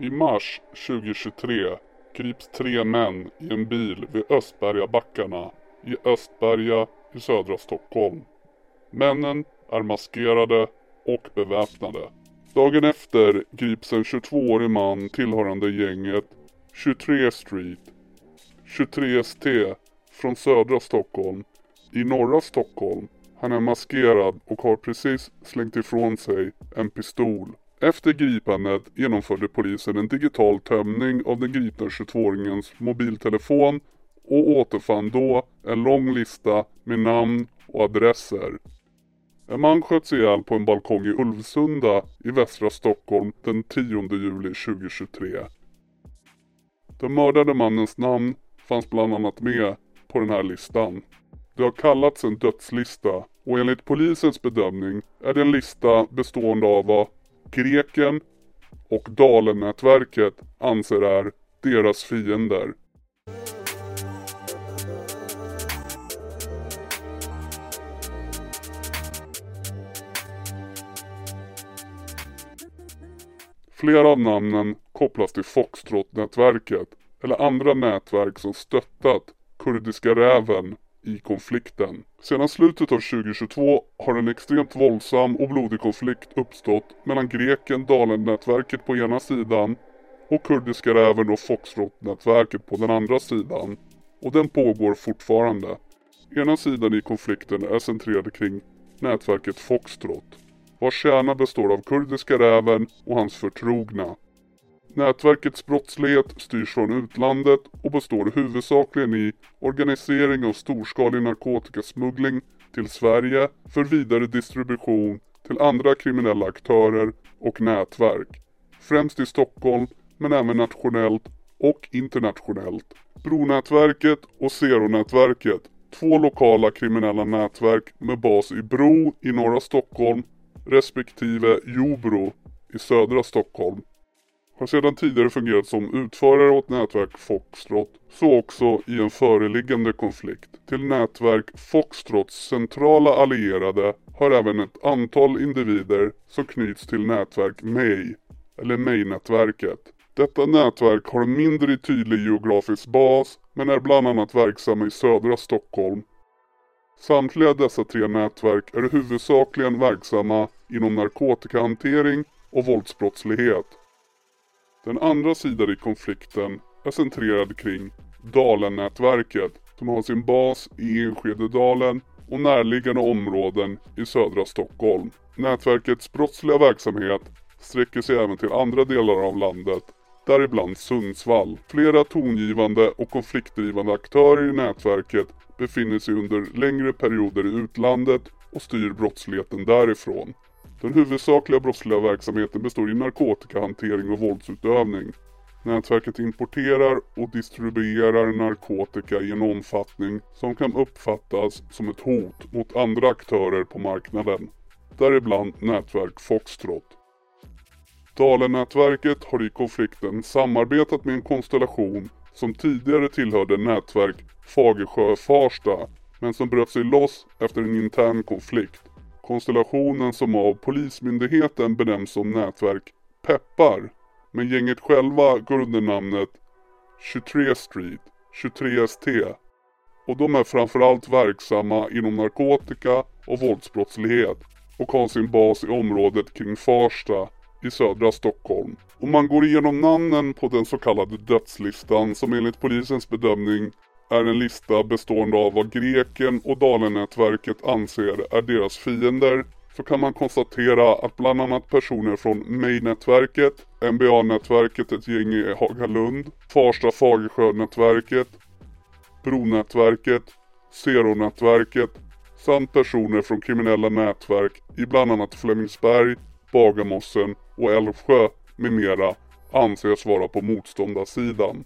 I mars 2023 grips tre män i en bil vid Östbergabackarna i Östberga i södra Stockholm. Männen är maskerade och beväpnade. Dagen efter grips en 22-årig man tillhörande gänget 23 Street 23ST från södra Stockholm i norra Stockholm. Han är maskerad och har precis slängt ifrån sig en pistol. Efter gripandet genomförde polisen en digital tömning av den gripna 22-åringens mobiltelefon och återfann då en lång lista med namn och adresser. En man sköts ihjäl på en balkong i Ulvsunda i västra Stockholm den 10 juli 2023. Den mördade mannens namn fanns bland annat med på den här listan. Det har kallats en dödslista och enligt polisens bedömning är det en lista bestående av vad greken och Dalennätverket anser är deras fiender. Flera av namnen kopplas till Foxtrot-nätverket eller andra nätverk som stöttat Kurdiska räven i konflikten. Sedan slutet av 2022 har en extremt våldsam och blodig konflikt uppstått mellan greken Dalen-nätverket på ena sidan och Kurdiska räven och Foxtrot-nätverket på den andra sidan. Och den pågår fortfarande. Ena sidan i konflikten är centrerad kring nätverket Foxtrot vars kärna består av Kurdiska räven och hans förtrogna. Nätverkets brottslighet styrs från utlandet och består huvudsakligen i organisering av storskalig narkotikasmuggling till Sverige för vidare distribution till andra kriminella aktörer och nätverk. Främst i Stockholm men även nationellt och internationellt. Bronätverket och Zero-nätverket, två lokala kriminella nätverk med bas i Bro i norra Stockholm respektive Jobro i södra Stockholm har sedan tidigare fungerat som utförare åt nätverk Foxtrot, så också i en föreliggande konflikt. Till nätverk Foxtrots centrala allierade har även ett antal individer som knyts till nätverk May, eller May-nätverket. Detta nätverk har en mindre tydlig geografisk bas men är bland annat verksamma i södra Stockholm. Samtliga dessa tre nätverk är huvudsakligen verksamma inom narkotikahantering och våldsbrottslighet. Den andra sidan i konflikten är centrerad kring Dalennätverket, som har sin bas i Enskededalen och närliggande områden i södra Stockholm. Nätverkets brottsliga verksamhet sträcker sig även till andra delar av landet, däribland Sundsvall. Flera tongivande och konfliktdrivande aktörer i nätverket befinner sig under längre perioder i utlandet och styr brottsligheten därifrån. Den huvudsakliga brottsliga verksamheten består i narkotikahantering och våldsutövning. Nätverket importerar och distribuerar narkotika i en omfattning som kan uppfattas som ett hot mot andra aktörer på marknaden. Däribland nätverk Foxtrot. Dalenätverket har i konflikten samarbetat med en konstellation som tidigare tillhörde nätverk Fagersjö-Farsta men som bröt sig loss efter en intern konflikt. Konstellationen som av Polismyndigheten benämns som nätverk Peppar. Men gänget själva går under namnet 23 Street, 23ST. Och de är framförallt verksamma inom narkotika och våldsbrottslighet och har sin bas i området kring Farsta i södra Stockholm. Om man går igenom namnen på den så kallade dödslistan som enligt polisens bedömning är en lista bestående av vad greken och Dalenätverket anser är deras fiender så kan man konstatera att bland annat personer från May-nätverket, NBA-nätverket ett gäng i Hagalund, Farsta Fagersjö-nätverket, Bronätverket, Zero-nätverket samt personer från kriminella nätverk i bland annat Flemingsberg, Bagarmossen och Älvsjö med mera anses vara på motståndarsidan.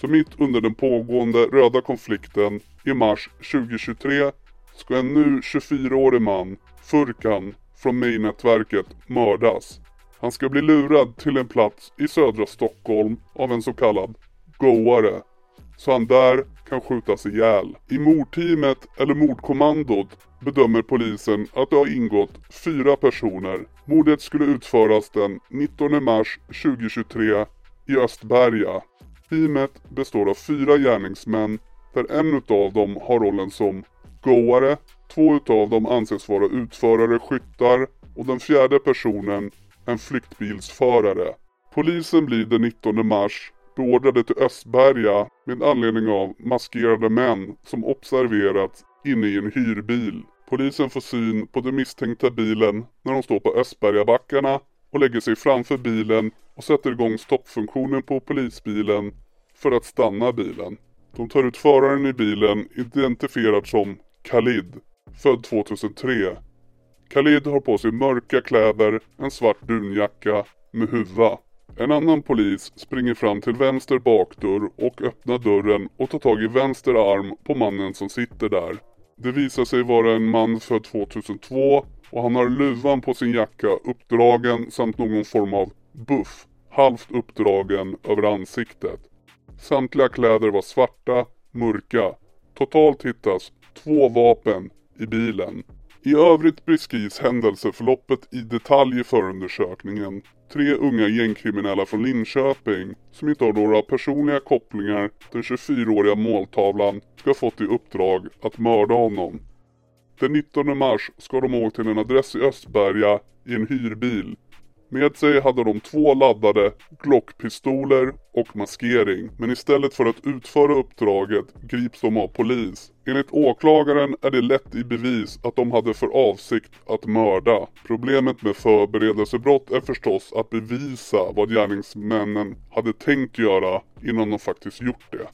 Så mitt under den pågående röda konflikten i mars 2023 ska en nu 24-årig man, Furkan, från May-nätverket mördas. Han ska bli lurad till en plats i södra Stockholm av en så kallad goare. Så han där kan skjutas ihjäl. I mordteamet eller mordkommandot bedömer polisen att det har ingått fyra personer. Mordet skulle utföras den 19 mars 2023 i Östberga. Teamet består av fyra gärningsmän där en utav dem har rollen som goare, två utav dem anses vara utförare, skyttar och den fjärde personen en flyktbilsförare. Polisen blir den 19 mars beordrade till Östberga med anledning av maskerade män som observerats inne i en hyrbil. Polisen får syn på den misstänkta bilen när de står på Östbergabackarna och lägger sig framför bilen och sätter igång stoppfunktionen på polisbilen för att stanna bilen. De tar ut föraren i bilen identifierad som Khalid, född 2003. Khalid har på sig mörka kläder, en svart dunjacka med huva. En annan polis springer fram till vänster bakdörr och öppnar dörren och tar tag i vänster arm på mannen som sitter där. Det visar sig vara en man född 2002 och han har luvan på sin jacka uppdragen samt någon form av buff halvt uppdragen över ansiktet. Samtliga kläder var svarta, mörka. Totalt hittas två vapen i bilen. I övrigt beskrivs händelseförloppet i detalj i förundersökningen. Tre unga gängkriminella från Linköping som inte har några personliga kopplingar den 24-åriga måltavlan ska ha fått i uppdrag att mörda honom. Den 19 mars ska de åka till en adress i Östberga i en hyrbil med sig hade de två laddade Glockpistoler och maskering. Men istället för att utföra uppdraget grips de av polis. Enligt åklagaren är det lätt i bevis att de hade för avsikt att mörda. Problemet med förberedelsebrott är förstås att bevisa vad gärningsmännen hade tänkt göra innan de faktiskt gjort det.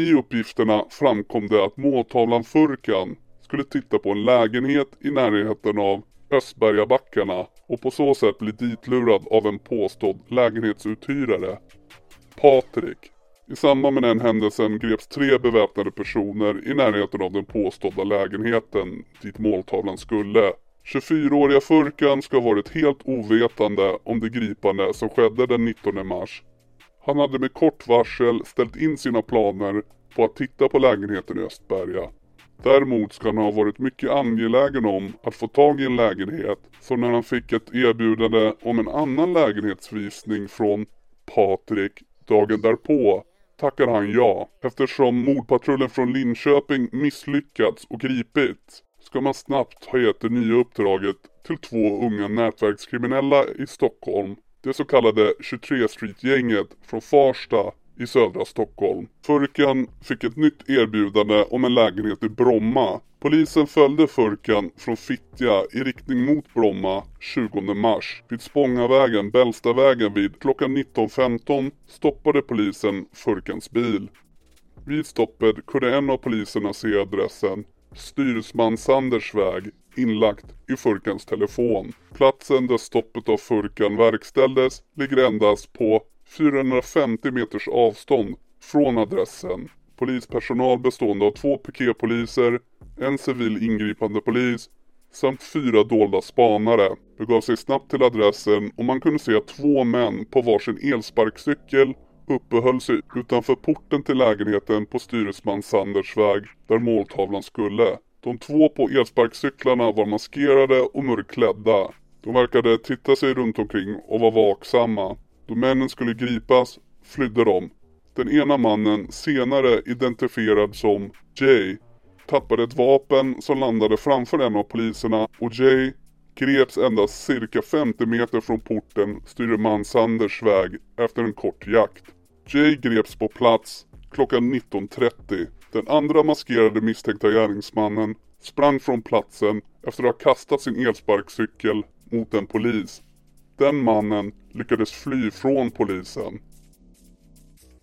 I uppgifterna framkom det att måltavlan Furkan skulle titta på en lägenhet i närheten av Östbergabackarna och på så sätt bli ditlurad av en påstådd lägenhetsuthyrare. Patrik. I samband med den händelsen greps tre beväpnade personer i närheten av den påstådda lägenheten dit måltavlan skulle. 24-åriga Furkan ska ha varit helt ovetande om det gripande som skedde den 19 mars. Han hade med kort varsel ställt in sina planer på att titta på lägenheten i Östberga. Däremot ska han ha varit mycket angelägen om att få tag i en lägenhet. Så när han fick ett erbjudande om en annan lägenhetsvisning från Patrik dagen därpå tackar han ja. Eftersom mordpatrullen från Linköping misslyckats och gripit ska man snabbt ha gett det nya uppdraget till två unga nätverkskriminella i Stockholm. Det så kallade 23 Street-gänget från Farsta i södra Stockholm. Furkan fick ett nytt erbjudande om en lägenhet i Bromma. Polisen följde Furkan från Fittja i riktning mot Bromma 20 mars. Vid Spångavägen, Bällstavägen vid klockan 19.15 stoppade polisen Furkans bil. Vid stoppet kunde en av poliserna se adressen Styresman Sanders väg inlagt i Furkans telefon. Platsen där stoppet av Furkan verkställdes ligger endast på 450 meters avstånd från adressen. Polispersonal bestående av två piketpoliser, en civil ingripande polis samt fyra dolda spanare begav sig snabbt till adressen och man kunde se att två män på varsin elsparkcykel uppehöll sig utanför porten till lägenheten på styresman Sanders väg där måltavlan skulle. De två på elsparkcyklarna var maskerade och mörkklädda. De verkade titta sig runt omkring och var vaksamma. Då männen skulle gripas flydde de. Den ena mannen, senare identifierad som Jay, tappade ett vapen som landade framför en av poliserna och Jay greps endast cirka 50 meter från porten styrman Sanders väg efter en kort jakt. Jay greps på plats klockan 19.30. Den andra maskerade misstänkta gärningsmannen sprang från platsen efter att ha kastat sin elsparkcykel mot en polis. Den mannen lyckades fly från polisen.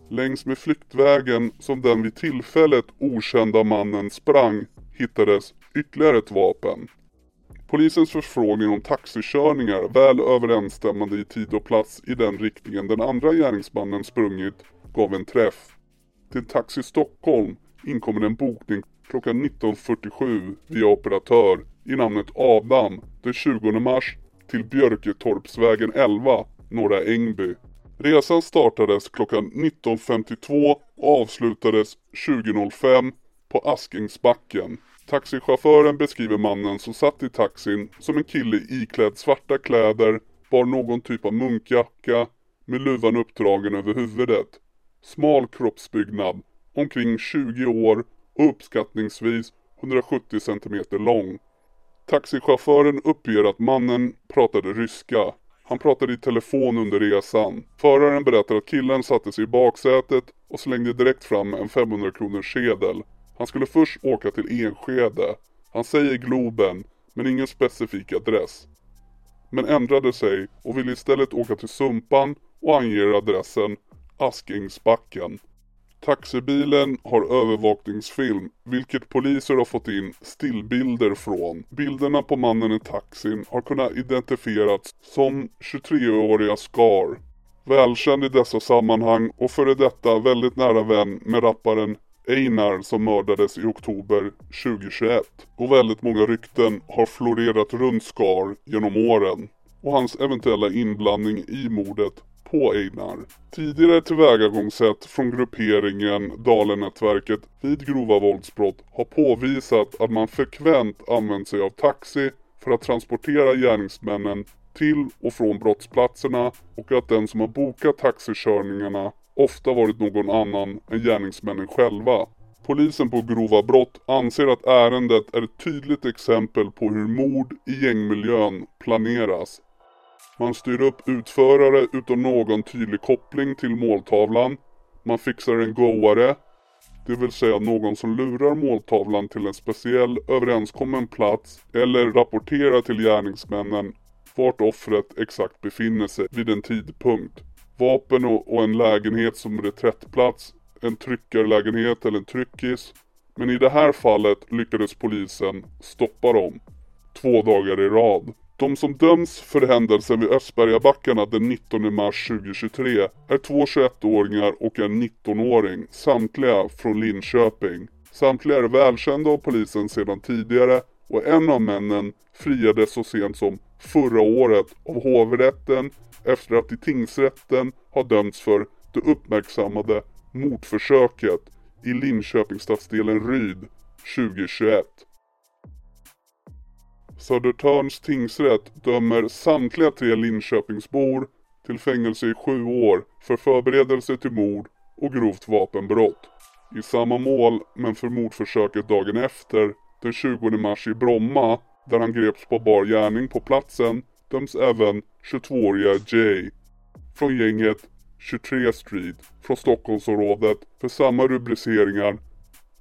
Längs med flyktvägen som den vid tillfället okända mannen sprang hittades ytterligare ett vapen. Polisens förfrågning om taxikörningar väl överensstämmande i tid och plats i den riktningen den andra gärningsmannen sprungit gav en träff. Till Taxi Stockholm inkommer en bokning klockan 19.47 via operatör i namnet Adam den 20 mars till Björketorpsvägen 11, Norra Ängby. Resan startades klockan 19.52 och avslutades 2005 på Askingsbacken. Taxichauffören beskriver mannen som satt i taxin som en kille iklädd svarta kläder, bar någon typ av munkjacka med luvan uppdragen över huvudet. Smal kroppsbyggnad, omkring 20 år och uppskattningsvis 170 cm lång. Taxichauffören uppger att mannen pratade ryska. Han pratade i telefon under resan. Föraren berättar att killen satte sig i baksätet och slängde direkt fram en 500 kronors sedel. Han skulle först åka till Enskede. Han säger Globen, men ingen specifik adress. Men ändrade sig och ville istället åka till Sumpan och anger adressen Askingsbacken. Taxibilen har övervakningsfilm, vilket poliser har fått in stillbilder från. Bilderna på mannen i taxin har kunnat identifierats som 23-åriga Scar. Välkänd i dessa sammanhang och före detta väldigt nära vän med rapparen Einar som mördades i oktober 2021. Och väldigt många rykten har florerat runt Scar genom åren och hans eventuella inblandning i mordet på Einar. Tidigare tillvägagångssätt från grupperingen Dalenätverket vid grova våldsbrott har påvisat att man frekvent använt sig av taxi för att transportera gärningsmännen till och från brottsplatserna och att den som har bokat taxikörningarna ofta varit någon annan än gärningsmännen själva. Polisen på grova brott anser att ärendet är ett tydligt exempel på hur mord i gängmiljön planeras. Man styr upp utförare utan någon tydlig koppling till måltavlan. Man fixar en goare, det vill säga någon som lurar måltavlan till en speciell överenskommen plats eller rapporterar till gärningsmännen vart offret exakt befinner sig vid en tidpunkt. Vapen och, en lägenhet som reträttplats, en tryckarlägenhet eller en tryckis. Men i det här fallet lyckades polisen stoppa dem. Två dagar i rad. De som döms för händelsen vid Östbergabackarna den 19 mars 2023 är två 21-åringar och en 19-åring, samtliga från Linköping. Samtliga är välkända av polisen sedan tidigare och en av männen friades så sent som förra året av hovrätten efter att i tingsrätten ha dömts för det uppmärksammade mordförsöket i Linköpingsstadsdelen Ryd 2021. Södertörns tingsrätt dömer samtliga tre Linköpingsbor till fängelse i sju år för förberedelse till mord och grovt vapenbrott. I samma mål, men för mordförsöket dagen efter, den 20 mars i Bromma, där han greps på bar gärning på platsen, döms även 22-åriga Jay från gänget 23 Street från Stockholmsområdet för samma rubriceringar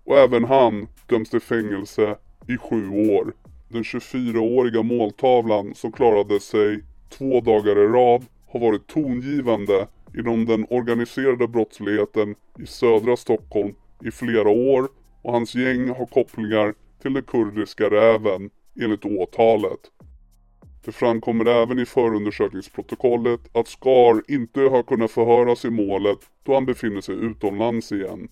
och även han döms till fängelse i sju år. Den 24-åriga måltavlan som klarade sig två dagar i rad har varit tongivande inom den organiserade brottsligheten i södra Stockholm i flera år och hans gäng har kopplingar till den kurdiska räven enligt åtalet. Det framkommer även i förundersökningsprotokollet att Skar inte har kunnat förhöras i målet då han befinner sig utomlands igen.